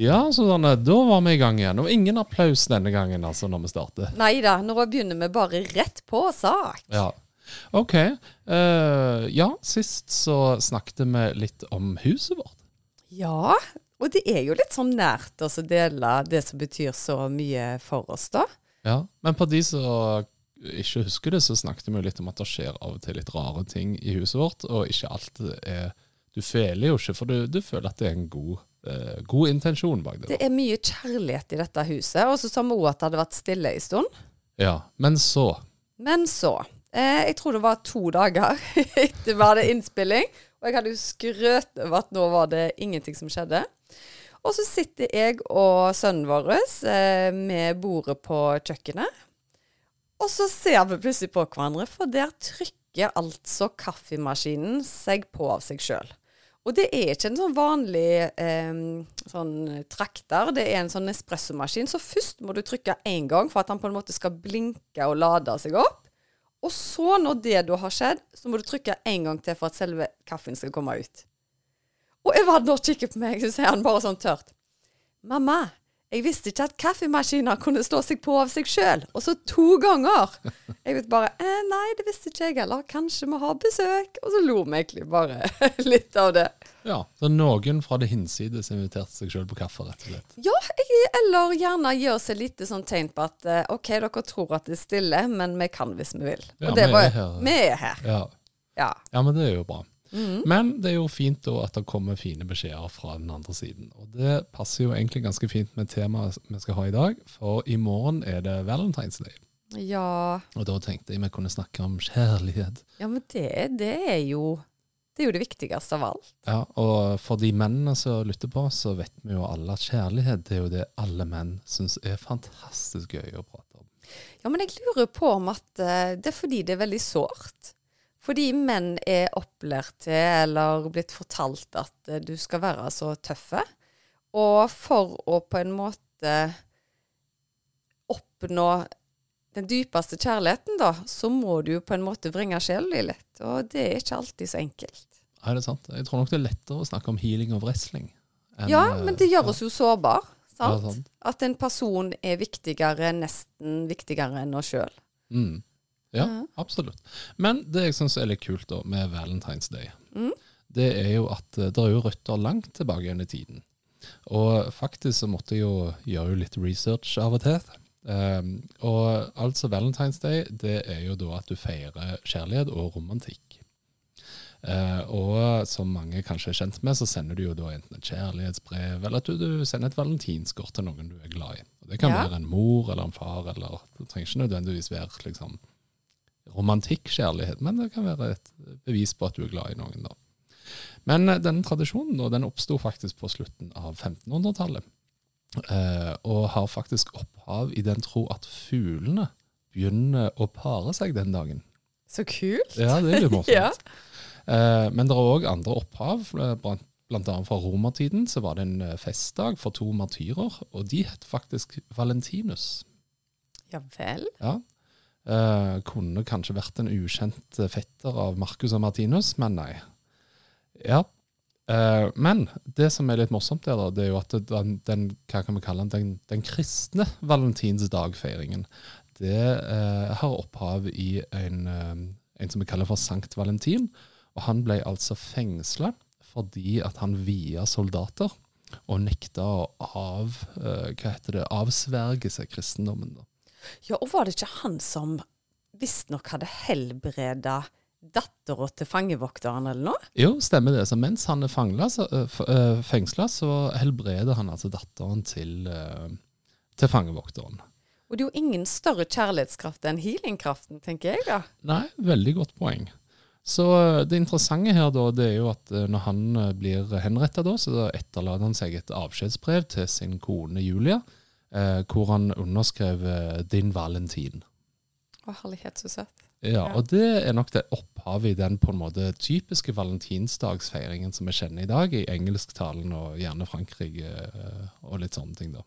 Ja, sånn, da var vi i gang igjen. Og ingen applaus denne gangen, altså, når vi starter. Nei da, nå begynner vi bare rett på sak. Ja. OK. Uh, ja, sist så snakket vi litt om huset vårt. Ja, og det er jo litt sånn nært oss å dele det som betyr så mye for oss, da. Ja, Men på de som ikke husker det, så snakket vi jo litt om at det skjer av og til litt rare ting i huset vårt, og ikke alt er Du føler jo ikke, for du, du føler at det er en god, eh, god intensjon bak det. Det er mye kjærlighet i dette huset. Og så sa vi òg at det hadde vært stille en stund. Ja, Men så Men så eh, Jeg tror det var to dager etter vi hadde innspilling. Og jeg hadde jo skrøt over at nå var det ingenting som skjedde. Og så sitter jeg og sønnen vår eh, med bordet på kjøkkenet. Og så ser vi plutselig på hverandre, for der trykker altså kaffemaskinen seg på av seg sjøl. Og det er ikke en sånn vanlig eh, sånn trakter, det er en sånn espressomaskin. Så først må du trykke én gang for at han på en måte skal blinke og lade seg opp. Og så, når det da har skjedd, så må du trykke en gang til for at selve kaffen skal komme ut. Og Edvard nå kikker på meg, så sier han bare sånn tørt. Mamma, jeg visste ikke at kaffemaskiner kunne stå seg på av seg sjøl. Og så to ganger. Jeg vet bare eh, Nei, det visste ikke jeg heller. Kanskje vi har besøk. Og så lo vi egentlig bare litt av det. Ja, så noen fra det hinsides inviterte seg sjøl på kaffe, rett og slett. Ja, jeg, eller gjerne gjør seg litt sånn tegn på at eh, OK, dere tror at det er stille, men vi kan hvis vi vil. Ja, det vi var er her. Vi er her. Ja. Ja. Ja, men det er jo bra. Mhm. Men det er jo fint da at det kommer fine beskjeder fra den andre siden. Og det passer jo egentlig ganske fint med temaet vi skal ha i dag, for i morgen er det Valentine's Day. Ja, Og da tenkte jeg vi kunne snakke om kjærlighet. ja men det, det er jo Det er jo det viktigste av alt. Ja, Og for de mennene som lytter på, så vet vi jo alle at kjærlighet det er jo det alle menn syns er fantastisk gøy å prate om. Ja, men jeg lurer på om at eh, det er fordi det er veldig sårt. Fordi menn er opplært til, eller blitt fortalt at eh, du skal være så tøffe. Og for å på en måte oppnå den dypeste kjærligheten, da, så må du på en måte vringe sjelen din litt. Og det er ikke alltid så enkelt. Er det sant? Jeg tror nok det er lettere å snakke om healing og wrestling. enn, Ja, eh, men det gjør oss jo sårbar, sant? Ja, sant. At en person er viktigere, nesten viktigere enn oss sjøl. Mm. Ja, absolutt. Men det jeg syns er litt kult da med Valentine's Day, Mm. det er jo at eh, det er jo røtter langt tilbake igjen i tiden. Og faktisk så måtte jeg jo gjøre litt research av og til. Um, og altså Valentine's Day, det er jo da at du feirer kjærlighet og romantikk. Uh, og som mange kanskje er kjent med, så sender du jo da enten et kjærlighetsbrev, eller at du, du sender et valentinskort til noen du er glad i. Og det kan Ja. være en mor eller en far, eller det trenger ikke nødvendigvis være liksom romantikk-kjærlighet, men det kan være et bevis på at du er glad i noen. da. Men eh, denne tradisjonen da, den oppsto faktisk på slutten av 1500-tallet, eh, og har faktisk opphav i den tro at fuglene begynner å pare seg den dagen. Så kult. Ja, det er litt morsomt. Ja. Eh, men det er òg andre opphav. Blant, blant annet fra romertiden så var det en festdag for to martyrer, og de het faktisk Valentinus. Ja vel. Ja. Eh, kunne kanskje vært en ukjent eh, fetter av Marcus og Martinus, men nei. Ja. Uh, men det som er litt morsomt der, det er jo at den, den hva kan vi kalle den, den, den kristne valentinsdagfeiringen, det uh, har opphav i en, en som vi kaller for Sankt Valentin. Og han ble altså fengsla fordi at han via soldater og nekta å av, hva heter det, avsverge seg kristendommen. da. Ja, og var det ikke han som visstnok hadde helbreda dattera til fangevokteren eller noe? Jo, stemmer det. Så mens han er f- øh, fengsla, så helbreder han altså datteren til, øh, til fangevokteren. Og det er jo ingen større kjærlighetskraft enn healingkraften, tenker jeg da. Nei, veldig godt poeng. Så eh, det interessante her da, det er jo at eh, når han eh, blir henrettet da, så etterlater han seg et avskjedsbrev til sin kone Julia, eh, hvor han underskrev eh, 'Din Valentin'. Å, herlighet, så søtt. Ja, og det er nok det opphavet i den på en måte typiske valentinsdagsfeiringen som vi kjenner i dag, i engelsktalen og gjerne Frankrike eh, og litt sånne ting, da.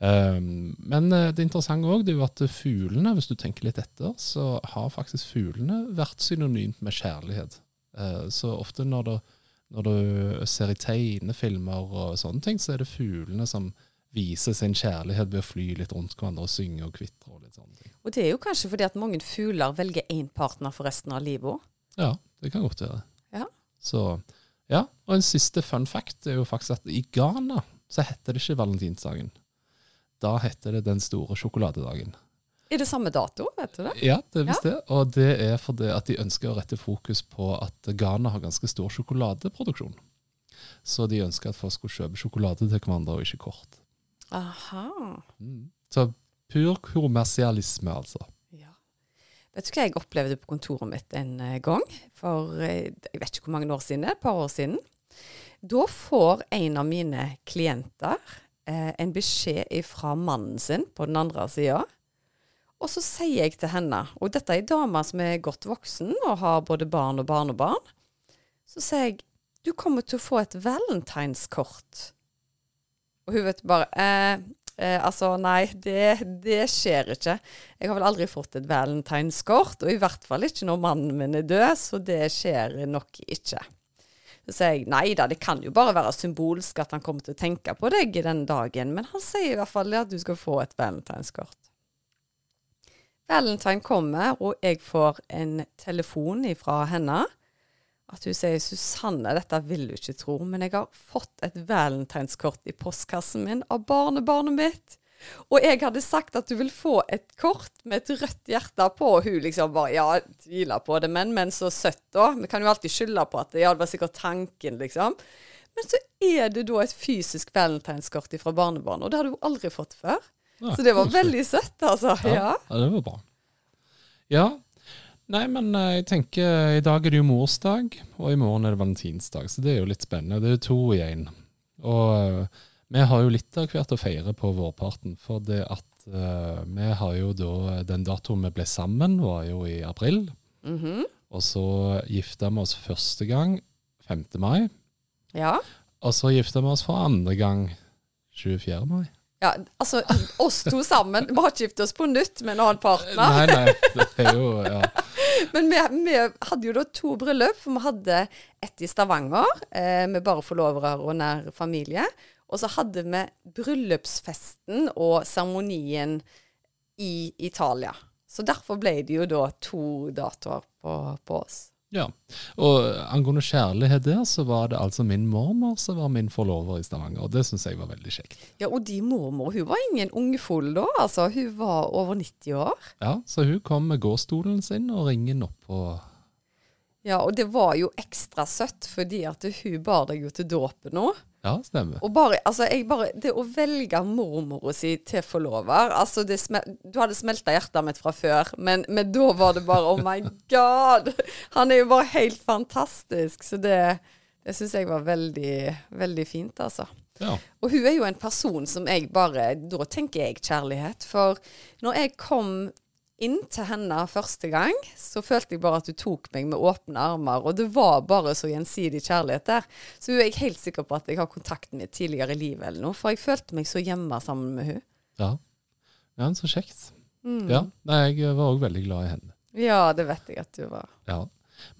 Um, men eh, det interessante òg er jo at fuglene, hvis du tenker litt etter, så har faktisk fuglene vært synonymt med kjærlighet. Uh, så ofte når, du, når du ser i tegnefilmer og sånne ting, så er det fuglene som viser sin kjærlighet ved å fly litt rundt hverandre og synge og kvitre og litt sånne ting. Og det er jo kanskje fordi at mange fugler velger én partner for resten av livet. Ja, det kan godt være. Ja. Så, ja. Og en siste fun fact er jo faktisk at i Ghana så heter det ikke valentinsdagen. Da heter det den store sjokoladedagen. Er det samme dato, vet du det? Ja, det er visst det. Og det er fordi at de ønsker å rette fokus på at Ghana har ganske stor sjokoladeproduksjon. Så de ønsker at folk skulle kjøpe sjokolade til hverandre, og ikke kort. Aha. Mm. Så pur kommersialisme, altså. Ja. Vet du hva jeg opplevde på kontoret mitt en eh, gang? For eh, jeg vet ikke hvor mange år siden et par år siden. Da får en av mine klienter eh, en beskjed fra mannen sin på den andre sida. Og så sier jeg til henne, og dette er ei dame som er godt voksen og har både barn og barnebarn, så sier jeg du kommer til å få et valentineskort. Og hun vet bare eh, eh, Altså, nei, det, det skjer ikke. Jeg har vel aldri fått et valentineskort, og i hvert fall ikke når mannen min er død, så det skjer nok ikke. Så sier jeg nei da, det kan jo bare være symbolsk at han kommer til å tenke på deg den dagen, men han sier i hvert fall at du skal få et valentineskort. Valentine kommer, og jeg får en telefon fra henne. At hun sier 'Susanne, dette vil du ikke tro, men jeg har fått et valentinskort i postkassen min av barnebarnet mitt'. Og jeg hadde sagt at du vil få et kort med et rødt hjerte på, og hun liksom bare ja, tviler på det, men, men så søtt, da. Vi kan jo alltid skylde på at ja, det var sikkert tanken, liksom. Men så er det da et fysisk valentinskort fra barnebarnet, og det hadde hun aldri fått før. Ja, Så det var veldig søtt, altså. Ja, Ja. ja, det var bra. Ja. Nei, men eh, jeg tenker i dag er det jo morsdag, og i morgen er det valentinsdag, så det er jo litt spennende. Det er jo to i én. Og eh, vi har jo litt av hvert å feire på vårparten, for det at uh, vi har jo da Den datoen vi ble sammen, var jo i april. Mhm. Og så gifta vi oss første gang 5. mai. ja. Og så gifta vi oss for andre gang 24. mai. Ja, altså, oss to sammen. Vi har ikke gifta oss på nytt med en annen partner. Nei, nei, det er jo ja. Men vi, vi hadde jo da to bryllup, for vi hadde ett i Stavanger, eh, med bare forlovere og nær familie. Og så hadde vi bryllupsfesten og seremonien i Italia. Så derfor ble det jo da to datoer på, på oss. Ja, og angående kjærlighet der, så var det altså min mormor som var min forlover i Stavanger, og det syns jeg var veldig kjekt. Ja, og de mormor, hun var ingen ungfugl da, altså. Hun var over 90 år. Ja, så hun kom med gåstolen sin og ringen opp på Ja, og det var jo ekstra søtt, fordi at hun bar deg jo til dåpen nå. Ja, stemmer. Og bare, altså, jeg bare, det å velge mormora si til forlover altså det Du hadde smelta hjertet mitt fra før, men, men da var det bare Oh my God! Han er jo bare helt fantastisk. Så det, det syns jeg var veldig, veldig fint, altså. Ja. Og hun er jo en person som jeg bare Da tenker jeg kjærlighet. For når jeg kom inn til henne første gang, så følte jeg bare at hun tok meg med åpne armer. Og det var bare så gjensidig kjærlighet der. Så hun er jeg helt sikker på at jeg har kontakt med tidligere i livet eller noe. For jeg følte meg så hjemme sammen med hun. Ja, ja så kjekt. Mm. Ja, nei, jeg var òg veldig glad i henne. Ja, det vet jeg at du var. Ja.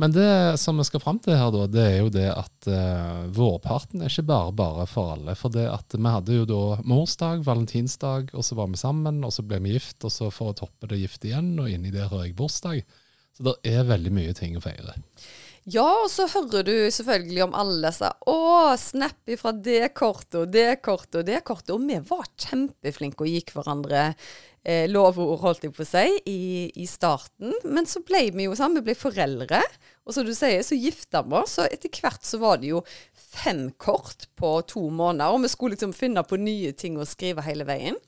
Men det som vi skal fram til her, da, det er jo det at uh, vårparten er ikke bare bare for alle. For det at vi hadde jo da morsdag, valentinsdag, og så var vi sammen, og så ble vi gift, og så for å toppe det gift igjen, og inni der har jeg bursdag. Så det er veldig mye ting å feire. Ja, og så hører du selvfølgelig om alle disse. Å, snap ifra det kortet og det kortet og det kortet. Og vi var kjempeflinke og gikk hverandre eh, lovord, holdt jeg på å si, i, i starten. Men så ble vi jo sammen, vi ble foreldre. Og som du sier, så gifta vi oss. Og etter hvert så var det jo fem kort på to måneder. Og vi skulle liksom finne på nye ting å skrive hele veien.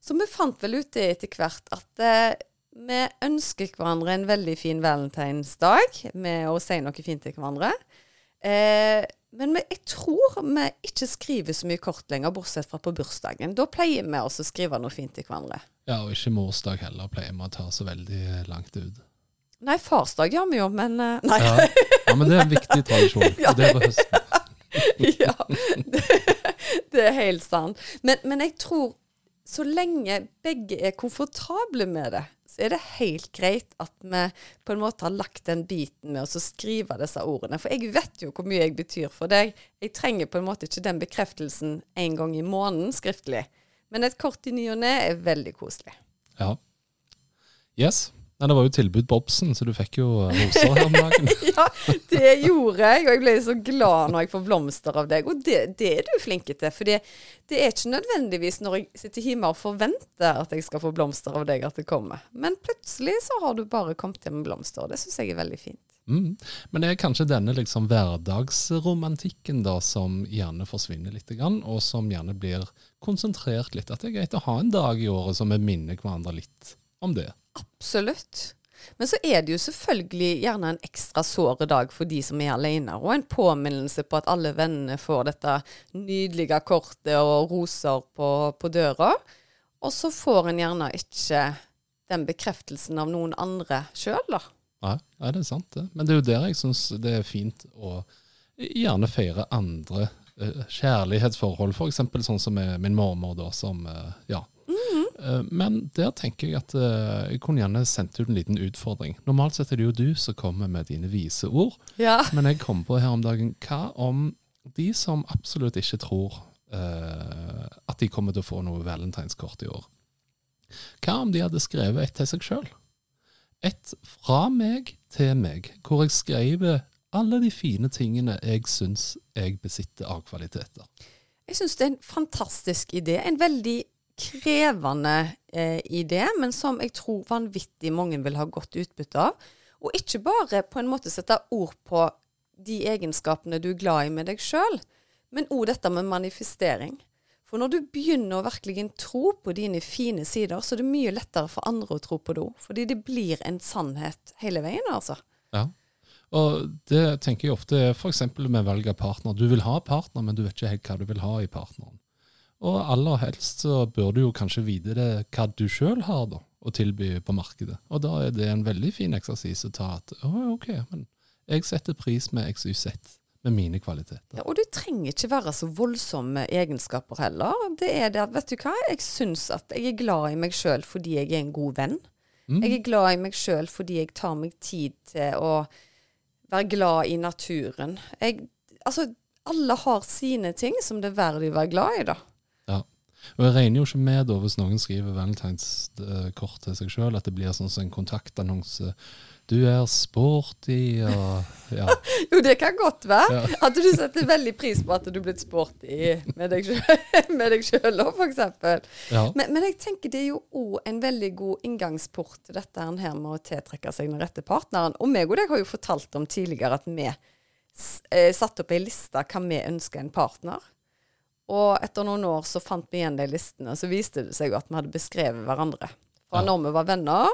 Så vi fant vel ut det etter hvert at eh, Vi ønsker hverandre en veldig fin valentinsdag med å si noe fint til hverandre. Eh, men vi, jeg tror vi ikke skriver så mye kort lenger, bortsett fra på bursdagen. Da pleier vi også å skrive noe fint til hverandre. Ja, og ikke morsdag heller pleier vi å ta så veldig langt ut. Nei, farsdag gjør vi jo, men eh, Nei. Ja, ja men det er en viktig tradisjon. Ja. Det er på høsten. ja, det, det er helt sant. Men, men jeg tror så lenge begge er komfortable med det, så er det helt greit at vi på en måte har lagt den biten med oss å skrive disse ordene. For jeg vet jo hvor mye jeg betyr for deg. Jeg trenger på en måte ikke den bekreftelsen en gang i måneden skriftlig. Men et kort i ny og ne er veldig koselig. Ja. Yes. Nei, det var jo tilbud på Obsen, så du fikk jo roser her om dagen. ja, det gjorde jeg, og jeg ble så glad når jeg får blomster av deg. Og det, det er du flink til, for det, det er ikke nødvendigvis når jeg sitter hjemme og forventer at jeg skal få blomster av deg, at det kommer. Men plutselig så har du bare kommet hjem med blomster, og det syns jeg er veldig fint. Mm. Men det er kanskje denne liksom hverdagsromantikken da som gjerne forsvinner litt, og som gjerne blir konsentrert litt. At det er greit å ha en dag i året som vi minner hverandre litt om det. Absolutt. Men så er det jo selvfølgelig gjerne en ekstra såre dag for de som er alene, og en påminnelse på at alle vennene får dette nydelige kortet og roser på, på døra. Og så får en gjerne ikke den bekreftelsen av noen andre sjøl, da. Nei, nei, det er sant det. Men det er jo der jeg syns det er fint å gjerne feire andre eh, kjærlighetsforhold. F.eks. sånn som min mormor, da, som eh, ja. Eh, Men der tenker jeg at eh, jeg kunne gjerne sendt ut en liten utfordring. Normalt sett er det jo du som kommer med dine vise ord, Ja. men jeg kom på her om dagen hva om de som absolutt ikke tror uh, at de kommer til å få noe valentineskort i år? Hva om de hadde skrevet et til seg sjøl? Et fra meg til meg, hvor jeg skriver alle de fine tingene jeg syns jeg besitter av kvaliteter. Jeg syns det er en fantastisk idé. En veldig krevende eh, idé, men som jeg tror vanvittig mange vil ha godt utbytte av. Og ikke bare på en måte sette ord på de egenskapene du er glad i med deg sjøl, men òg dette med manifestering. For når du begynner å virkelig tro på dine fine sider, så er det mye lettere for andre å tro på det òg. Fordi det blir en sannhet hele veien, altså. Ja. Og det tenker jeg ofte f.eks. med valg av partner. Du vil ha partner, men du vet ikke helt hva du vil ha i partneren. Og aller helst så bør du jo kanskje vite det, hva du sjøl har da, å tilby på markedet. Og da er det en veldig fin eksersis å ta at å, ok, men jeg setter pris med XYZ, med mine kvaliteter. Ja, og du trenger ikke være så voldsomme egenskaper heller. Det er det at, vet du hva, jeg syns at jeg er glad i meg sjøl fordi jeg er en god venn. Mm. Jeg er glad i meg sjøl fordi jeg tar meg tid til å være glad i naturen. Jeg, altså, alle har sine ting som det er verdt å være glad i, da. Ja. Og jeg regner jo ikke med da hvis noen skriver valentinskort til seg sjøl, at det blir sånn som en kontaktannonse. Du er sporty og ja. Jo, det kan godt være. Ja. At du setter veldig pris på at du er blitt sporty med deg sjøl, òg, f.eks. ja. Men, men jeg tenker det er jo òg en veldig god inngangsport til dette her med å tiltrekke seg den rette partneren. Og meg og deg har jo fortalt om tidligere at vi eh, satte opp ei liste hva vi ønsker en partner. Og etter noen år så fant vi igjen de listene, og så viste det seg jo at vi hadde beskrevet hverandre. Fra Ja. når vi var venner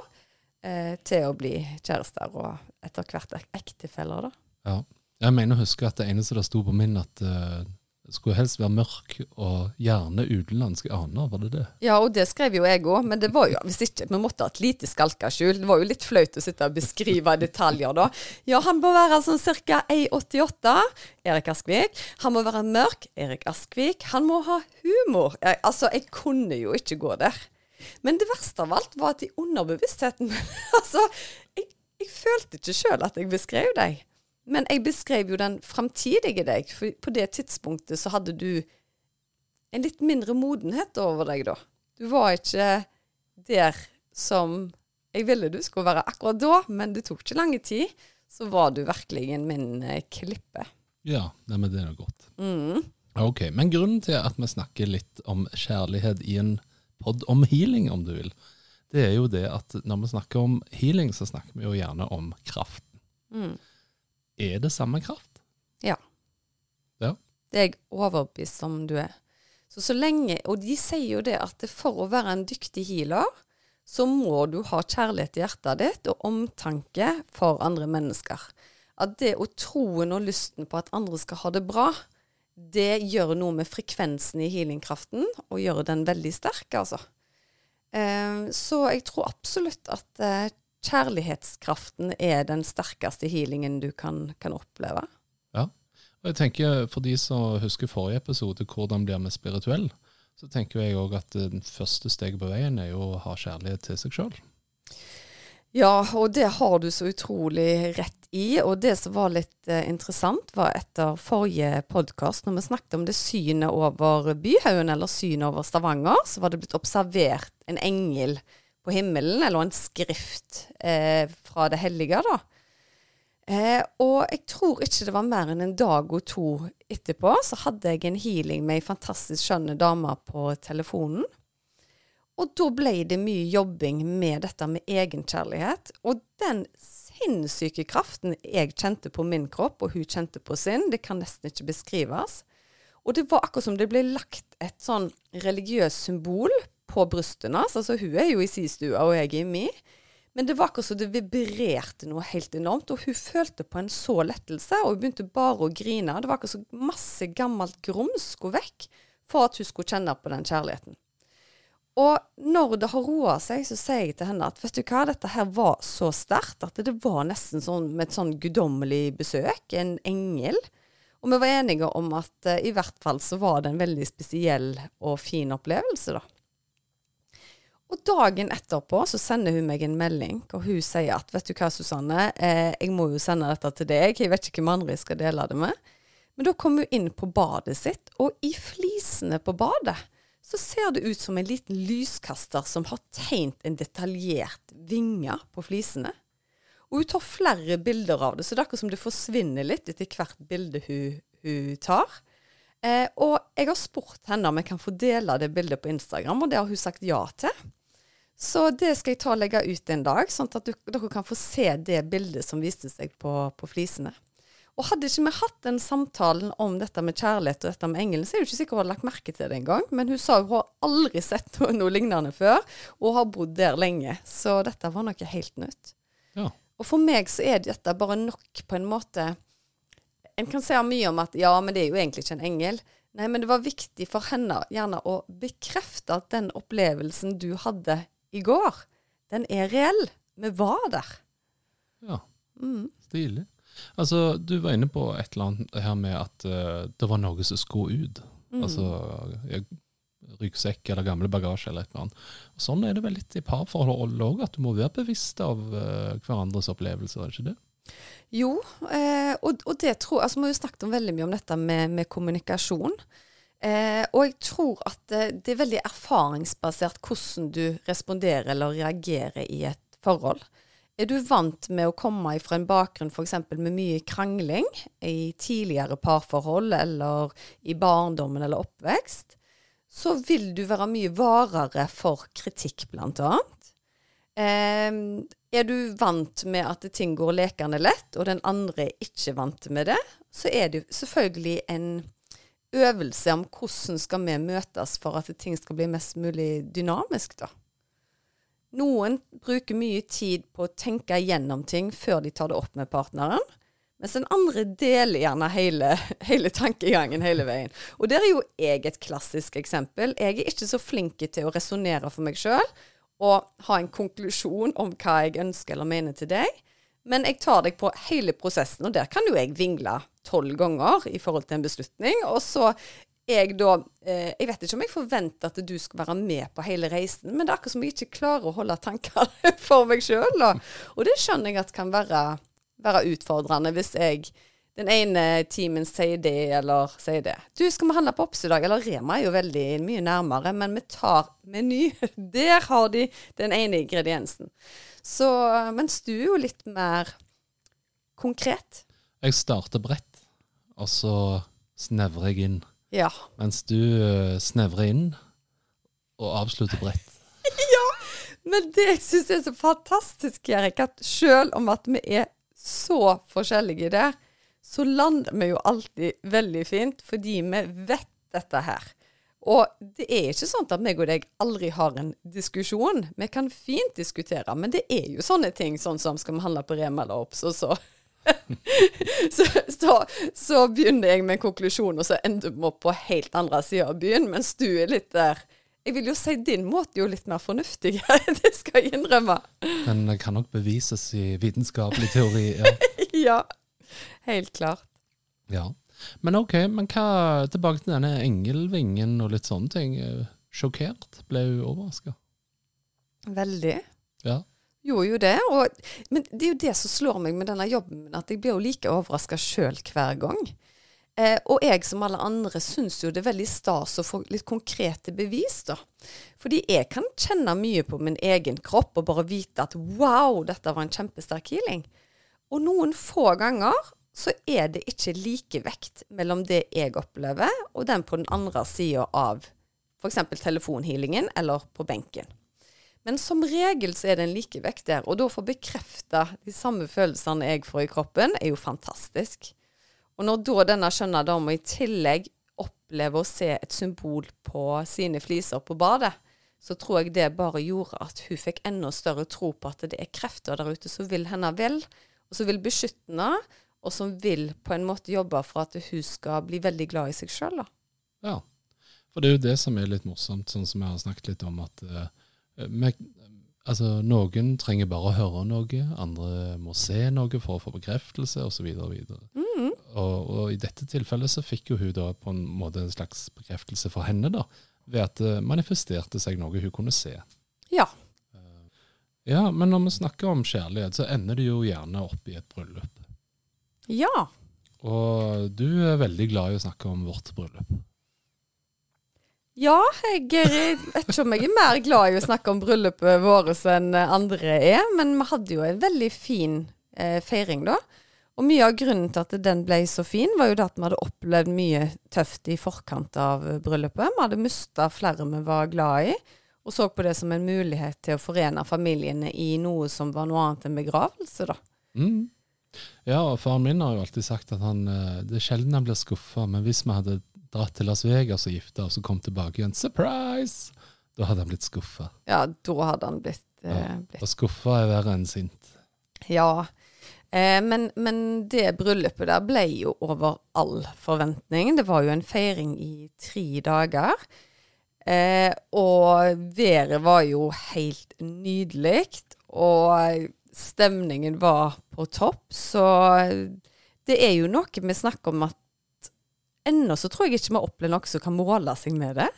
eh, til å bli kjærester, og etter hvert ek ektefeller, da. ja. Jeg mener å huske at det eneste det sto på min, at det skulle helst være mørk og gjerne utenlandske aner, var det det? Ja, og det skrev jo jeg òg, men det var jo hvis ikke Vi måtte ha et lite skalkeskjul. Det var jo litt flaut å sitte og beskrive detaljer da. Ja, han må være sånn ca. 1,88. Erik Askvik. Han må være mørk. Erik Askvik. Han må ha humor. Jeg, altså, jeg kunne jo ikke gå der. Men det verste av alt var at i underbevisstheten Altså, jeg, jeg følte ikke sjøl at jeg beskrev deg. Men jeg beskrev jo den framtidige deg, for på det tidspunktet så hadde du en litt mindre modenhet over deg da. Du var ikke der som jeg ville du skulle være akkurat da, men det tok ikke lang tid. Så var du virkelig min eh, klippe. Ja, det er jo godt. Mm. Ok, Men grunnen til at vi snakker litt om kjærlighet i en pod om healing, om du vil, det er jo det at når vi snakker om healing, så snakker vi jo gjerne om kraften. Mm. Er det samme kraft? Ja. Ja. Det er jeg overbevist om du er. Så så lenge, Og de sier jo det at for å være en dyktig healer, så må du ha kjærlighet i hjertet ditt og omtanke for andre mennesker. At det å troen og lysten på at andre skal ha det bra, det gjør noe med frekvensen i healingkraften, og gjør den veldig sterk, altså. Eh, så jeg tror absolutt at eh, kjærlighetskraften er den sterkeste healingen du kan, kan oppleve. Ja. Og jeg tenker For de som husker forrige episode, 'Hvordan blir vi spirituell', så tenker jeg òg at det første steget på veien er jo å ha kjærlighet til seg sjøl. Ja, og det har du så utrolig rett i. Og det som var litt eh, interessant, var etter forrige podkast, når vi snakket om det synet over Byhaugen, eller synet over Stavanger, så var det blitt observert en engel på himmelen, eller en skrift eh, fra det hellige, da. Eh, og jeg tror ikke det var mer enn en dag og to etterpå, så hadde jeg en healing med ei fantastisk skjønne dame på telefonen. Og da ble det mye jobbing med dette med egenkjærlighet. Og den sinnssyke kraften jeg kjente på min kropp, og hun kjente på sin, det kan nesten ikke beskrives. Og det var akkurat som det ble lagt et sånn religiøst symbol på brystene hans. Altså, hun er jo i si stue, og jeg er i mi. Men det var akkurat som det vibrerte noe helt enormt, og hun følte på en så lettelse, og hun begynte bare å grine. Det var akkurat som masse gammelt grums skulle vekk for at hun skulle kjenne på den kjærligheten. Og når det har roa seg, så sier jeg til henne at vet du hva, dette her var så sterkt at det var nesten sånn med et sånn guddommelig besøk, en engel. Og vi var enige om at uh, i hvert fall så var det en veldig spesiell og fin opplevelse, da. Og dagen etterpå så sender hun meg en melding, og hun sier at vet du hva, Susanne, eh, jeg må jo sende dette til deg, jeg vet ikke hvem andre jeg skal dele det med. Men da kom hun inn på badet sitt, og i flisene på badet så ser det ut som en liten lyskaster som har tegnet en detaljert vinge på flisene. Og hun tar flere bilder av det, så det er akkurat som det forsvinner litt etter hvert bilde hun, hun tar. Eh, og jeg har spurt henne om jeg kan få dele det bildet på Instagram, og det har hun sagt ja til. Så det skal jeg ta og legge ut en dag, sånn at du, dere kan få se det bildet som viste seg på, på flisene. Og hadde ikke vi hatt den samtalen om dette med kjærlighet og dette med engelen, så er jeg jo ikke sikker hun hadde lagt merke til det engang. Men hun sa hun har aldri sett noe, noe, lignende før, og har bodd der lenge. Så dette var noe helt nytt. Ja. Og for meg så er dette bare nok på en måte En kan si mye om at ja, men det er jo egentlig ikke en engel. Nei, men det var viktig for henne gjerne å bekrefte at den opplevelsen du hadde i går, den er reell. Vi var der. Ja. Mm. Stilig. Altså, du var inne på et eller annet her med at uh, det var noe som skulle ut. Mm. Altså ryggsekk eller gamle bagasje eller et eller annet. Og sånn er det vel litt i parforhold òg, at du må være bevisst av uh, hverandres opplevelser, er det ikke det? Jo, eh, og, og, det tror altså Vi har jo snakket om veldig mye om dette med, med kommunikasjon. Eh, og jeg tror at det, det er veldig erfaringsbasert hvordan du responderer eller reagerer i et forhold. Er du vant med å komme fra en bakgrunn f.eks. med mye krangling i tidligere parforhold eller i barndommen eller oppvekst, så vil du være mye varere for kritikk, blant annet. Eh, er du vant med at ting går lekende lett, og den andre er ikke vant med det, så er det selvfølgelig en øvelse om hvordan skal vi møtes for at ting skal bli mest mulig dynamisk, da. Noen bruker mye tid på å tenke gjennom ting før de tar det opp med partneren. Mens den andre deler gjerne hele, hele tankegangen hele veien. Og der er jo jeg et klassisk eksempel. Jeg er ikke så flink til å resonnere for meg sjøl og ha en konklusjon om hva jeg ønsker eller mener til deg. Men jeg tar deg på hele prosessen, og der kan jo jeg vingle tolv ganger i forhold til en beslutning. Og så jeg da eh, Jeg vet ikke om jeg forventer at du skal være med på hele reisen, men det er akkurat som jeg ikke klarer å holde tankene for meg sjøl. Og det skjønner jeg at kan være, være utfordrende hvis jeg den ene timen sier det, eller sier det. Du, skal vi handle på Ops i dag? Eller Rema er jo veldig mye nærmere, men vi tar Meny. Der har de den ene ingrediensen. Så Mens du er jo litt mer konkret. Jeg starter bredt, og så snevrer jeg inn. Ja. Mens du uh, snevrer inn og avslutter bredt. ja! Men det jeg syns er så fantastisk, Erik, at selv om at vi er så forskjellige der, så lander vi jo alltid veldig fint, fordi vi vet dette her. Og det er ikke sånn at meg og deg aldri har en diskusjon. Vi kan fint diskutere, men det er jo sånne ting, sånn som skal vi handle på Rema eller Obs, og så så, så, så, begynner jeg med en konklusjon, og så ender vi opp på helt andre sida av byen, mens du er litt der Jeg vil jo si din måte er jo litt mer fornuftig, det skal jeg innrømme. Den kan nok bevises i vitenskapelig teori. Ja, ja helt klart. Ja. Men OK, men hva tilbake til denne engelvingen og litt sånne ting. Sjokkert? Ble hun overraska? Veldig. Ja. Gjorde jo det. Og, men det er jo det som slår meg med denne jobben, at jeg blir jo like overraska sjøl hver gang. Eh, og jeg som alle andre syns jo det er veldig stas å få litt konkrete bevis, da. Fordi jeg kan kjenne mye på min egen kropp og bare vite at wow, dette var en kjempesterk healing. Og noen få ganger så er det ikke likevekt mellom det jeg opplever, og den på den andre sida av f.eks. telefonhealingen eller på benken. Men som regel så er det en likevekt der, og da å få bekrefta de samme følelsene jeg får i kroppen, er jo fantastisk. Og når da denne skjønne dama i tillegg opplever å se et symbol på sine fliser på badet, så tror jeg det bare gjorde at hun fikk enda større tro på at det er krefter der ute som vil henne vel, og som vil beskytte henne og som vil på en måte jobbe for at hun skal bli veldig glad i seg sjøl. Ja, for det er jo det som er litt morsomt, sånn som jeg har snakket litt om, at uh, med, altså, noen trenger bare å høre noe, andre må se noe for å få bekreftelse, osv. Og, mm. og, og i dette tilfellet så fikk jo hun da på en måte en slags bekreftelse for henne, da, ved at det manifesterte seg noe hun kunne se. Ja. Ja, men når vi snakker om kjærlighet, så ender det jo gjerne opp i et bryllup. Ja. Og du er veldig glad i å snakke om vårt bryllup. Ja, jeg vet ikke om jeg er mer glad i å snakke om bryllupet vårt enn andre er, men vi hadde jo en veldig fin eh, feiring da. Og mye av grunnen til at den ble så fin, var jo det at vi hadde opplevd mye tøft i forkant av bryllupet. Vi hadde mista flere vi var glad i, og så på det som en mulighet til å forene familiene i noe som var noe annet enn begravelse, da. Mm. Ja, og faren min har jo alltid sagt at han eh, Det er sjelden han blir skuffa, men hvis vi hadde dratt til Las Vegas og gifta oss og kom tilbake igjen, surprise! Da hadde han blitt skuffa. Ja, da hadde han blitt, eh, ja. blitt. Og skuffa er verre enn sint. Ja. Eh, men, men, det bryllupet der ble jo over all forventning. Det var jo en feiring i tre dager. Eh, og været var jo helt nydelig. Og stemningen var på topp. Så det er jo noe vi snakker om at ennå så tror jeg ikke vi har opplevd noe som kan måle seg med det.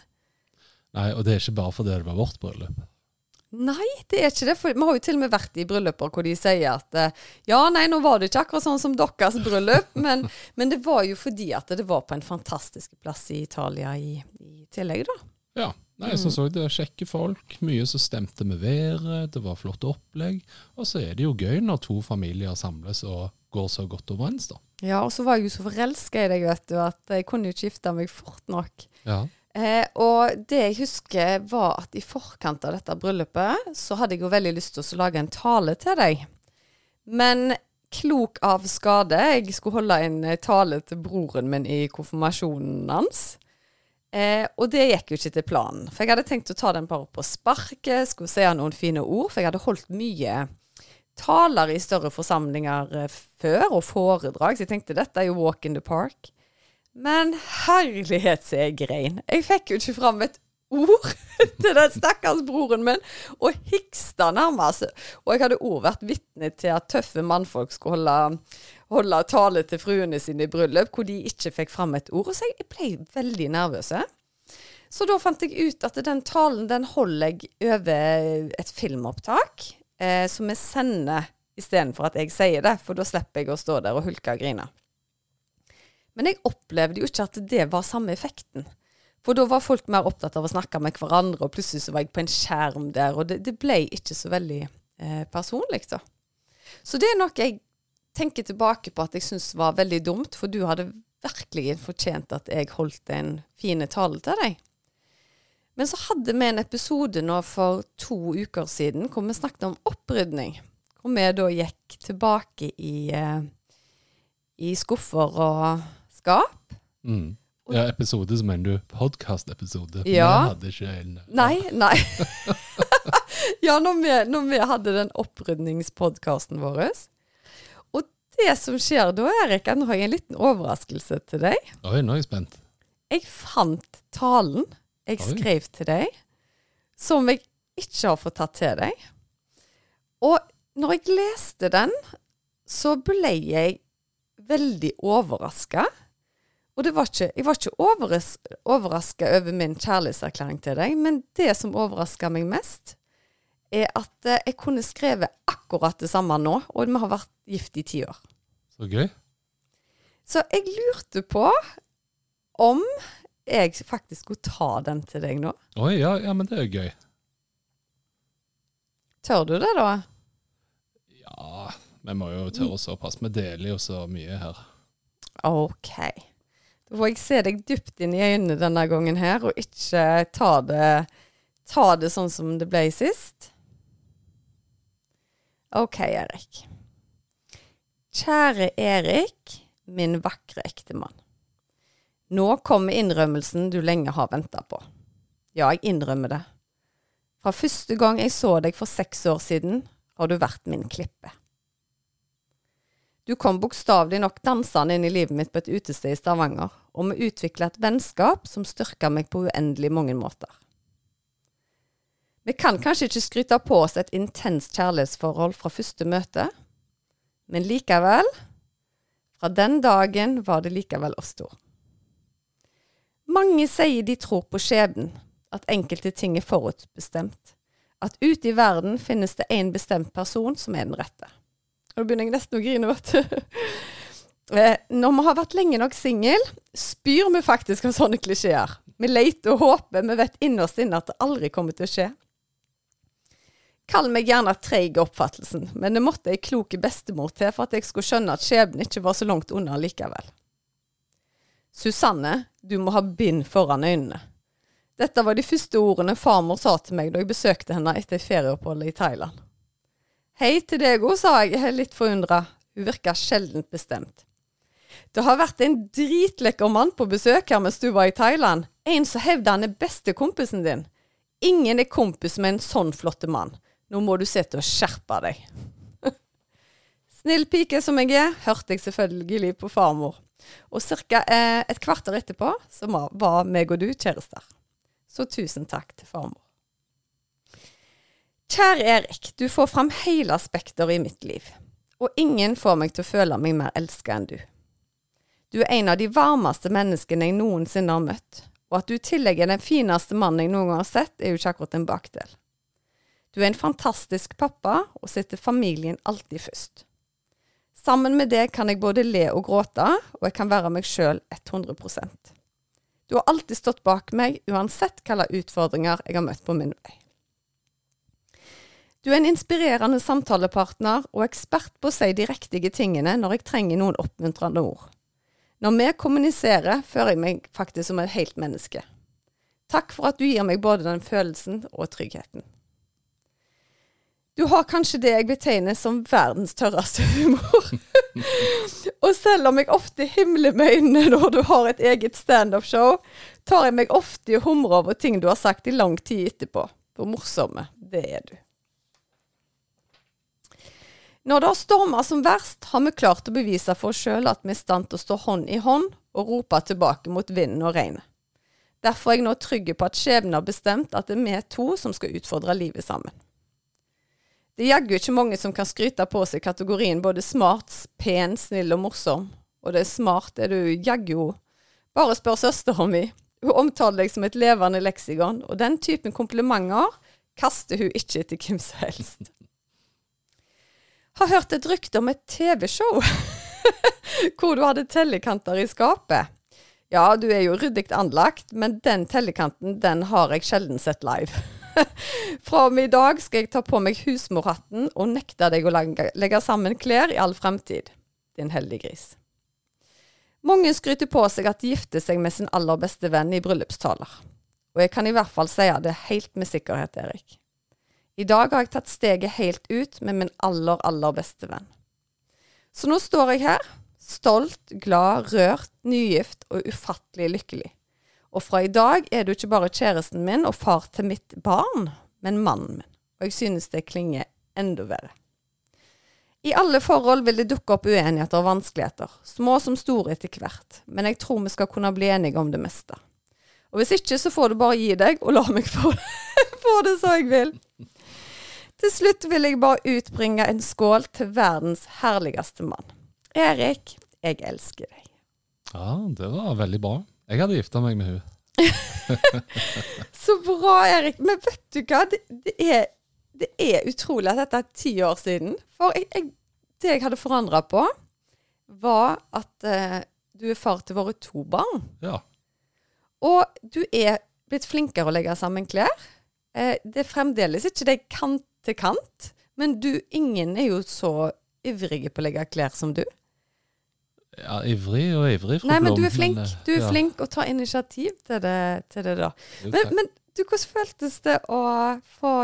Nei, og det er ikke bare fordi det var vårt bryllup. Nei, det er ikke det. For vi har jo til og med vært i brylluper hvor de sier at eh, ja, nei, nå var det ikke akkurat sånn som deres bryllup, men, men det var jo fordi at det var på en fantastisk plass i Italia i, i tillegg, da. Ja. Nei, så så det kjekke folk, mye som stemte med været, det var flott opplegg. Og så er det jo gøy når to familier samles og går så godt overens, da. Ja, og så var jeg jo så forelska i deg, vet du, at jeg kunne jo ikke gifte meg fort nok. Ja. Eh, og det jeg husker, var at i forkant av dette bryllupet, så hadde jeg jo veldig lyst til å lage en tale til deg. Men klok av skade, jeg skulle holde en tale til broren min i konfirmasjonen hans. Eh, og det gikk jo ikke til planen. For jeg hadde tenkt å ta den bare på sparket, skulle si noen fine ord. For jeg hadde holdt mye taler i større forsamlinger eh, før, og foredrag. Så jeg tenkte dette er jo walk in the park. Men herlighet så jeg grein. Jeg fikk jo ikke fram et ord til den stakkars broren min, og hiksta nærmest. Og jeg hadde òg vært vitne til at tøffe mannfolk skulle holde holde tale til fruene sine i bryllup, hvor de ikke fikk fram et ord. Så jeg ble veldig nervøs. Så da fant jeg ut at den talen den holder jeg over et filmopptak, eh, som jeg sender istedenfor at jeg sier det, for da slipper jeg å stå der og hulke og grine. Men jeg opplevde jo ikke at det var samme effekten. For da var folk mer opptatt av å snakke med hverandre, og plutselig så var jeg på en skjerm der, og det, det ble ikke så veldig eh, personlig, da. Så det er noe jeg tenker tilbake på at jeg syns var veldig dumt, for du hadde virkelig fortjent at jeg holdt en fin tale til deg. Men så hadde vi en episode nå for to uker siden hvor vi snakket om opprydning. Hvor vi da gikk tilbake i, eh, i skuffer og skap. Mm. Ja, episode, så mener du podkastepisode. Ja. Vi hadde ikke en Nei, nei. ja, når vi, når vi hadde den opprydningspodkasten vår. Det som skjer da, Erik, er nå har jeg en liten overraskelse til deg. Oi, nå er jeg spent. Jeg fant talen jeg Oi. skrev til deg, som jeg ikke har fått tatt til deg. Og når jeg leste den, så ble jeg veldig overraska. Og det var ikke, jeg var ikke overras overraska over min kjærlighetserklæring til deg, men det som overraska meg mest, er at eh, jeg kunne skrevet akkurat det samme nå, og vi har vært gift i ti år. Så gøy. Så jeg lurte på om jeg faktisk skulle ta den til deg nå. Oi, ja, ja, men det er gøy. Tør du det, da? Ja, vi må jo tørre såpass. Vi deler jo så mye her. OK. Da får jeg se deg dypt inn i øynene denne gangen her, og ikke ta det, ta det sånn som det ble sist. OK, Erik. Kjære Erik, min vakre ektemann. Nå kommer innrømmelsen du lenge har venta på. Ja, jeg innrømmer det. Fra første gang jeg så deg for seks år siden, har du vært min klippe. Du kom bokstavelig nok dansende inn i livet mitt på et utested i Stavanger, og vi utvikla et vennskap som styrka meg på uendelig mange måter. Vi kan kanskje ikke skryte på oss et intenst kjærlighetsforhold fra første møte, men likevel, fra den dagen var det likevel oss to. Mange sier de tror på skjebnen, at enkelte ting er forutbestemt, at ute i verden finnes det én bestemt person som er den rette. Og da begynner jeg nesten å grine, vet du. Eh, Når vi har vært lenge nok singel, spyr vi faktisk av sånne klisjeer. Vi leter og håper, vi vet innerst inne at det aldri kommer til å skje. Kall meg gjerne treig i oppfattelsen, men det måtte ei klok bestemor til for at jeg skulle skjønne at skjebnen ikke var så langt unna likevel. Susanne, du må ha bind foran øynene. Dette var de første ordene farmor sa til meg da jeg besøkte henne etter ferieoppholdet i Thailand. Hei til deg òg, sa jeg, litt forundra. Hun virka sjeldent bestemt. Det har vært en dritlekker mann på besøk her mens du var i Thailand. En som hevder han er bestekompisen din. Ingen er kompis med en sånn flotte mann. Nå må du se til å skjerpe deg. Snill pike som jeg er, hørte jeg selvfølgelig på farmor. Og ca. Eh, et kvarter etterpå så var- meg og du kjærester. Så tusen takk til farmor. Kjære Erik, du får fram hele spekteret i mitt liv. Og ingen får meg til å føle meg mer elska enn du. Du er en av de varmeste menneskene jeg noensinne har møtt, og at du i tillegg er den fineste mannen jeg noen gang har sett, er jo ikke akkurat en bakdel. Du er en fantastisk pappa, og setter familien alltid først. Sammen med det kan jeg både le og gråte, og jeg kan være meg sjøl 100% Du har alltid stått bak meg, uansett hvilke utfordringer jeg har møtt på min vei. Du er en inspirerende samtalepartner og ekspert på å si de riktige tingene når jeg trenger noen oppmuntrende ord. Når vi kommuniserer, føler jeg meg faktisk som et helt menneske. Takk for at du gir meg både den følelsen og tryggheten. Du har kanskje det jeg betegner som verdens tørreste humor. og selv om jeg ofte himler med øynene når du har et eget standup-show, tar jeg meg ofte i å humre over ting du har sagt i lang tid etterpå. Hvor morsomme, det er du. Når det har storma som verst, har vi klart å bevise for oss sjøl at vi er i stand til å stå hånd i hånd og rope tilbake mot vinden og regnet. Derfor er jeg nå trygg på at skjebnen har bestemt at det er vi to som skal utfordre livet sammen. Det er jaggu ikke mange som kan skryte på seg kategorien både smart, pen, snill og morsom. Og det er smart er du jaggu. Bare spør søstera mi. Hun omtaler deg som et levende leksikon, og den typen komplimenter kaster hun ikke etter hvem som helst. Har hørt et rykte om et TV-show hvor du hadde tellekanter i skapet. Ja, du er jo ryddig anlagt, men den tellekanten, den har jeg sjelden sett live. Fra og med i dag skal jeg ta på meg husmorhatten og nekte deg å legge, sammen klær i all fremtid. Din heldige gris. Mange skryter på seg at de gifter seg med sin aller beste venn i bryllupstaler. Og jeg kan i hvert fall si det helt med sikkerhet, Erik. I dag har jeg tatt steget helt ut med min aller, aller beste venn. Så nå står jeg her, Stolt, glad, rørt, nygift og ufattelig lykkelig. Og fra i dag er du ikke bare kjæresten min og far til mitt barn, men mannen min. Og jeg synes det klinger enda verre. I alle forhold vil det dukke opp uenigheter og vanskeligheter, små som store etter hvert, men jeg tror vi skal kunne bli enige om det meste. Og hvis ikke, så får du bare gi deg, og la meg få, få det så jeg vil. Til slutt vil jeg bare utbringe en skål til verdens herligste mann. Erik, jeg elsker deg. Ja, det var veldig bra. Jeg hadde gifta meg med hun. Så bra, Erik. Men vet du hva? Det, det, er, det er utrolig at dette er ti år siden. For jeg, jeg, det jeg hadde forandra på, var at uh, du er far til våre to barn. Ja. Og du er blitt flinkere å legge sammen klær. Uh, det er fremdeles ikke det kant til kant, men du, ingen er jo så ivrige på å legge klær som du. Ja, ivrig og ivrig, Nei, men du er flink. Du er ja, flink å ta initiativ til det, til det da. jo, Men, men du, hvordan føltes det å få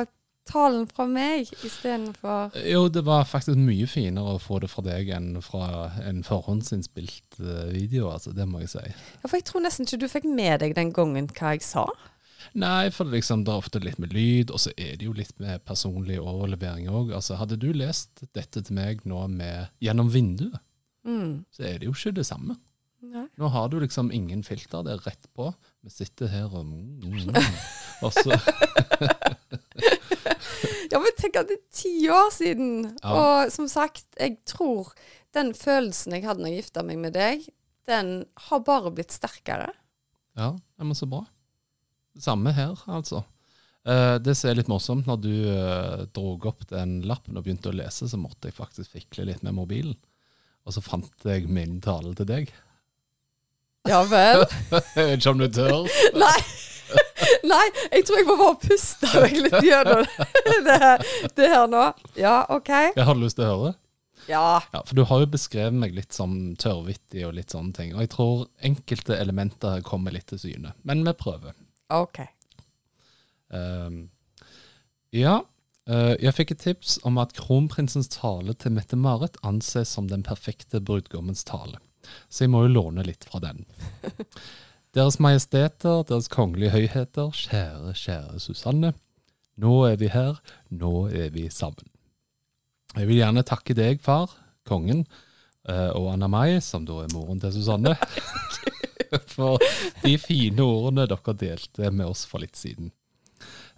talen fra meg istedenfor Jo, det var faktisk mye finere å få det fra deg enn fra en forhåndsinnspilt eh, video, altså. Det må jeg si. Ja, for jeg tror nesten ikke du fikk med deg den gangen hva jeg sa. Nei, for liksom, det er ofte litt med lyd, og så er det jo litt med personlig overlevering òg. Altså, hadde du lest dette til meg nå med, gjennom vinduet, Mm. så er det jo ikke det samme. Nei. Nå har du liksom ingen filter, det er rett på. Vi sitter her og mm, mm, mm. Og så Ja, men tenk at det er ti år siden. Ja. Og som sagt, jeg tror den følelsen jeg hadde når jeg gifta meg med deg, den har bare blitt sterkere. Ja, men så bra. Samme her, altså. Uh, det som er litt morsomt, når du uh, drog opp den lappen og begynte å lese, så måtte jeg faktisk fikle litt med mobilen. Og så fant jeg min tale til deg. Ja vel? Jeg vet ikke om du tør? Nei. Nei, jeg tror jeg må bare puste meg litt gjennom det, her- det her nå. Ja, OK. Jeg hadde lyst til å høre. Ja. Ja, For du har jo beskrevet meg litt som tørrvittig og litt sånne ting. Og jeg tror enkelte elementer kommer litt til syne. Men vi prøver. OK. Um, ja, jeg fikk et tips om at kronprinsens tale til Mette-Marit anses som den perfekte brudgommens tale. Så jeg må jo låne litt fra den. Deres Majesteter, Deres Kongelige Høyheter, kjære, kjære Susanne. Nå er vi her, nå er vi sammen. Jeg vil gjerne takke deg, far, kongen, eh, og Anna Mai, som da er moren til Susanne, for de fine ordene dere delte med oss for litt siden.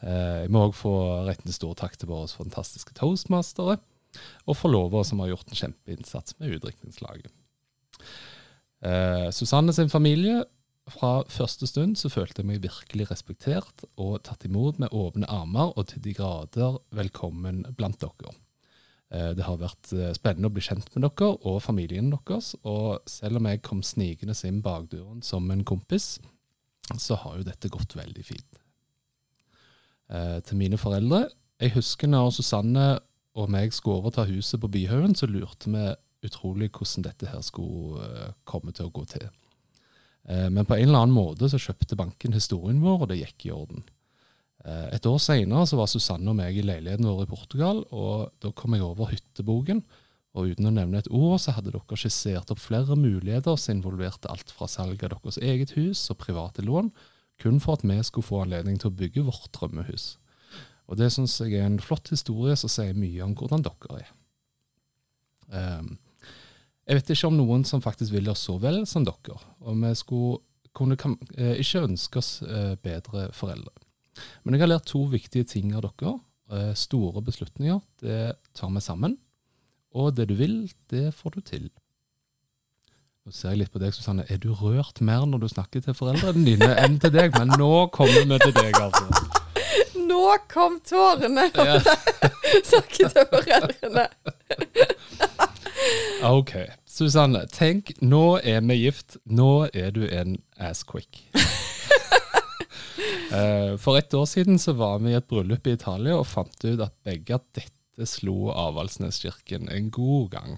Eh, Jeg må òg få rette en stor takk til våre fantastiske toastmastere, og forlovere som har gjort en kjempeinnsats med utdrikningslaget. Eh, Susanne sin familie, fra første stund så følte jeg meg virkelig respektert og tatt imot med åpne armer og til de grader velkommen blant dere. Eh, Det har vært eh, spennende å bli kjent med dere og familien deres, og selv om jeg kom snikende inn bakdøren som en kompis, så har jo dette gått veldig fint. Eh, til mine foreldre Jeg husker når Susanne og meg skulle overta huset på Byhaugen, så lurte vi utrolig hvordan dette her skulle eh, komme til å gå til. Eh, men på en eller annen måte så kjøpte banken historien vår, og det gikk i orden. Eh, et år senere så var Susanne og meg i leiligheten vår i Portugal, og da kom jeg over hytteboken. Og uten å nevne et ord, så hadde dere skissert opp flere muligheter som involverte alt fra salg av deres eget hus og private lån, kun for at vi skulle få anledning til å bygge vårt drømmehus. Og det syns jeg er en flott historie som sier mye om hvordan dere er. Um, jeg vet ikke om noen som faktisk vil oss så vel som dere, og vi skulle kunne eh, ikke ønske oss eh, bedre foreldre. Men jeg har lært to viktige ting av dere. Eh, store beslutninger, det tar vi sammen. Og det du vil, det får du til. Nå ser jeg litt på deg, Susanne. Er du rørt mer når du snakker til foreldrene dine enn til deg? Men nå kommer vi til deg, altså. Nå kom tårene! Ja. Snakket til foreldrene. Ok. Susanne, tenk, nå er vi gift. Nå er du en assquick. Eh, For et år siden så var vi i et bryllup i Italia og fant ut at begge dette slo Avaldsneskirken en god gang.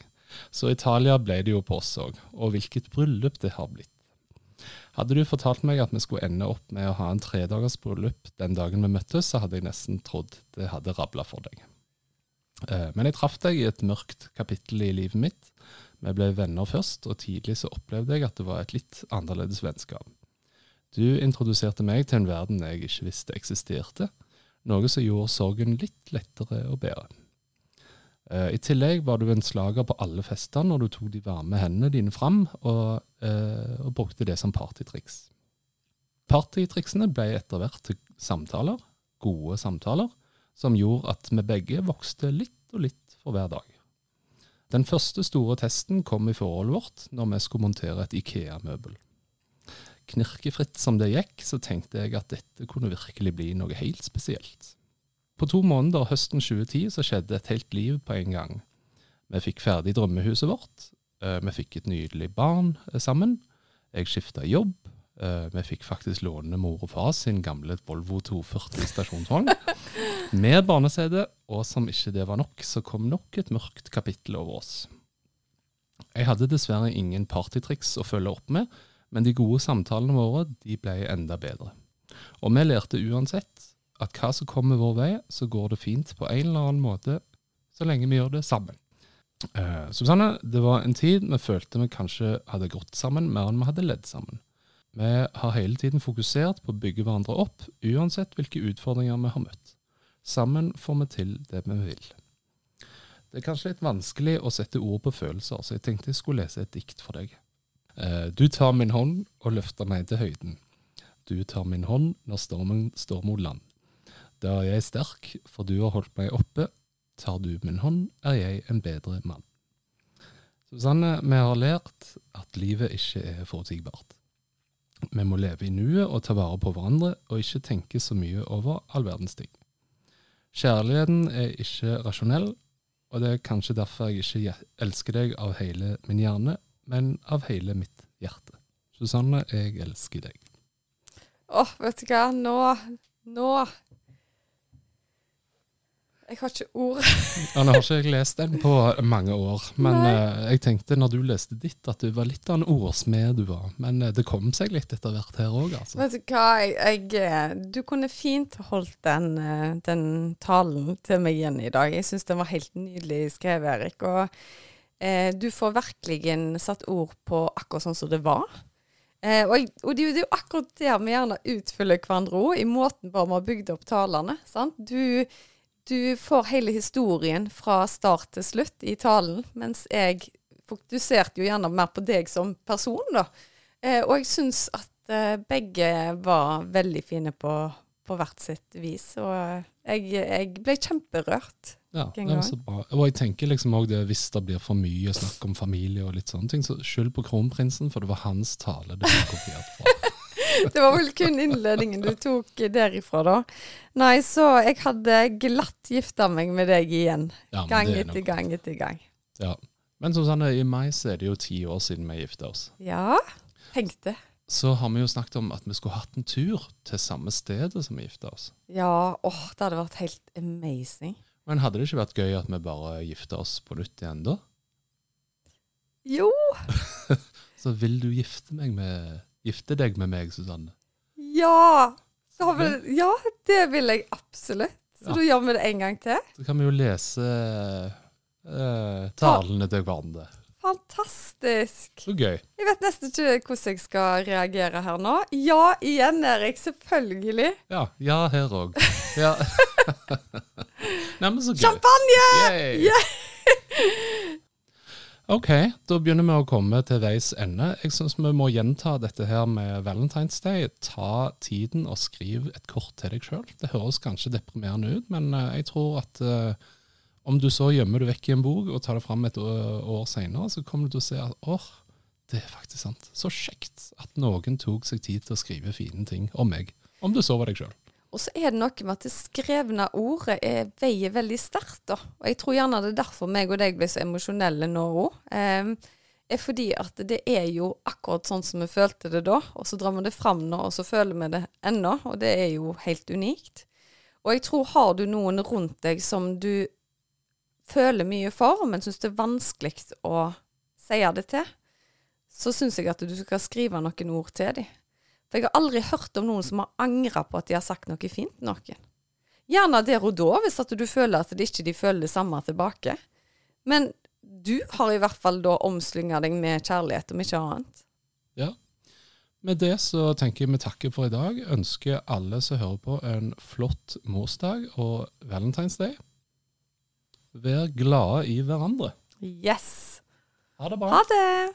Så Italia ble det jo på oss òg. Og hvilket bryllup det har blitt. Hadde du fortalt meg at vi skulle ende opp med å ha en tredagers bryllup den dagen vi møttes, så hadde jeg nesten trodd det hadde rabla for deg. Eh, Men jeg traff deg i et mørkt kapittel i livet mitt, Vi ble venner først, og tidlig så opplevde jeg at det var et litt annerledes vennskap. Du introduserte meg til en verden jeg ikke visste eksisterte, noe som gjorde sorgen litt lettere å bære. Eh, I tillegg var du en slager på alle fester når du tok de varme hendene dine fram og, uh, og brukte det som partytriks. Partytriksene ble etter hvert til samtaler, gode samtaler, som gjorde at vi begge vokste litt og litt for hver dag. Den første store testen kom i forholdet vårt når vi skulle montere et Ikea-møbel. Knirkefritt som det gikk, så tenkte jeg at dette kunne virkelig bli noe helt spesielt. På to måneder høsten 2010 så skjedde et helt liv på en gang. Vi fikk ferdig drømmehuset vårt, eh, vi fikk et nydelig barn eh, sammen, jeg skifta jobb, eh, vi fikk faktisk låne mor og far sin gamle Volvo 240 stasjonsvogn med barnesete, og som ikke det var nok, så kom nok et mørkt kapittel over oss. Jeg hadde dessverre ingen partytriks å følge opp med, men de gode samtalene våre de ble enda bedre. Og vi lærte uansett at hva som kommer vår vei, så går det fint på en eller annen måte, så lenge vi gjør det sammen. Eh, Susanne, det var en tid vi følte vi kanskje hadde gått sammen mer enn vi hadde ledd sammen. Vi har hele tiden fokusert på å bygge hverandre opp, uansett hvilke utfordringer vi har møtt. Sammen får vi til det vi vil. Det er kanskje litt vanskelig å sette ord på følelser, så jeg tenkte jeg skulle lese et dikt for deg. Eh, Du tar min hånd og løfter meg til høyden. Du tar min hånd når stormen står mot land. Da er jeg sterk, for du har holdt meg oppe. Tar du min hånd, er jeg en bedre mann. Susanne, vi har lært at livet ikke er forutsigbart. Vi må leve i nuet og ta vare på hverandre, og ikke tenke så mye over all verdens ting. Kjærligheten er ikke rasjonell, og det er kanskje derfor jeg ikke elsker deg av hele min hjerne, men av hele mitt hjerte. Susanne, jeg elsker deg. Åh, vet du hva, nå Nå Jeg har ikke ord. Ja, nå har ikke jeg lest den på mange år, men eh, jeg tenkte når du leste ditt, at du var litt av en ordsmed du var. Men uh, det kom seg litt etter hvert her òg, altså. Vet du hva, jeg, jeg eh, Du kunne fint holdt den, den talen til meg igjen i dag. Jeg syns den var helt nydelig skrevet, Erik. Og uh, du får virkelig satt ord på akkurat sånn som det var. Eh, og, og det er jo akkurat der vi gjerne utfyller hverandre òg, i måten bare vi har bygd opp talene. Sant? Du, du får hele historien fra start til slutt i talen, mens jeg fokuserte jo gjerne mer på deg som person, da. Eh, og jeg syns at eh, begge var veldig fine på, på hvert sitt vis. Og eh, jeg, jeg ble kjemperørt. Ja, det var så bra. Og jeg tenker liksom også det hvis det blir for mye snakk om familie og litt sånne ting, så skyld på kronprinsen, for det var hans tale det ble kopiert fra. Det var vel kun innledningen du tok derifra, da. Nei, så jeg hadde glatt gifta meg med deg igjen. Ja, Gang er etter gang etter gang. Ja. Men Susanne, i mai så er det jo ti år siden vi gifta oss. Ja, tenkte. Så har vi jo snakket om at vi skulle hatt en tur til samme stedet som vi gifta oss. Ja, åh, det hadde vært helt amazing. Men hadde det ikke vært gøy at vi bare gifta oss på nytt igjen da? Jo, Så vil du gifte, meg med, gifte deg med meg, Susanne? ja. Vil, ja, det vil jeg absolutt. Så Ja. da gjør vi det en gang til. Så kan vi jo lese eh, talene til hverandre. Fantastisk. Så gøy. Jeg vet nesten ikke hvordan jeg skal reagere her nå. Ja, igjen, Erik. Selvfølgelig. Ja, ja her òg. Ja. Neimen, så gøy. Champagne! Yay! OK, da begynner vi å komme til veis ende. Jeg syns vi må gjenta dette her med Valentine's Day. Ta tiden og skriv et kort til deg sjøl. Det høres kanskje deprimerende ut, men eh, jeg tror at uh, om du så gjemmer det vekk i en bok og tar det fram et år, seinere, så kommer du til å se at åh, det er faktisk sant. Så kjekt at noen tok seg tid til å skrive fine ting om meg. Om du så var deg sjøl. Og så er det noe med at det skrevne ordet er, veier veldig sterkt, da. Og jeg tror gjerne det er derfor meg og deg ble så emosjonelle nå òg. Um, er fordi at det er jo akkurat sånn som vi følte det da, og så drar vi det fram nå, og så føler vi det ennå, og det er jo helt unikt. Og jeg tror har du noen rundt deg som du føler mye for, men syns det er vanskelig å si det til, så syns jeg at du skal skrive noen ord til dem. For jeg har aldri hørt om noen som har angra på at de har sagt noe fint til noen. Gjerne der og da, hvis at du føler at de ikke føler det samme tilbake. Men du har i hvert fall da omslynga deg med kjærlighet, om ikke annet. Ja. Med det så tenker jeg vi takker for i dag. Ønsker alle som hører på, en flott morsdag og valentinsdag. Vær glade i hverandre. Yes. Ha det bra. Ha det.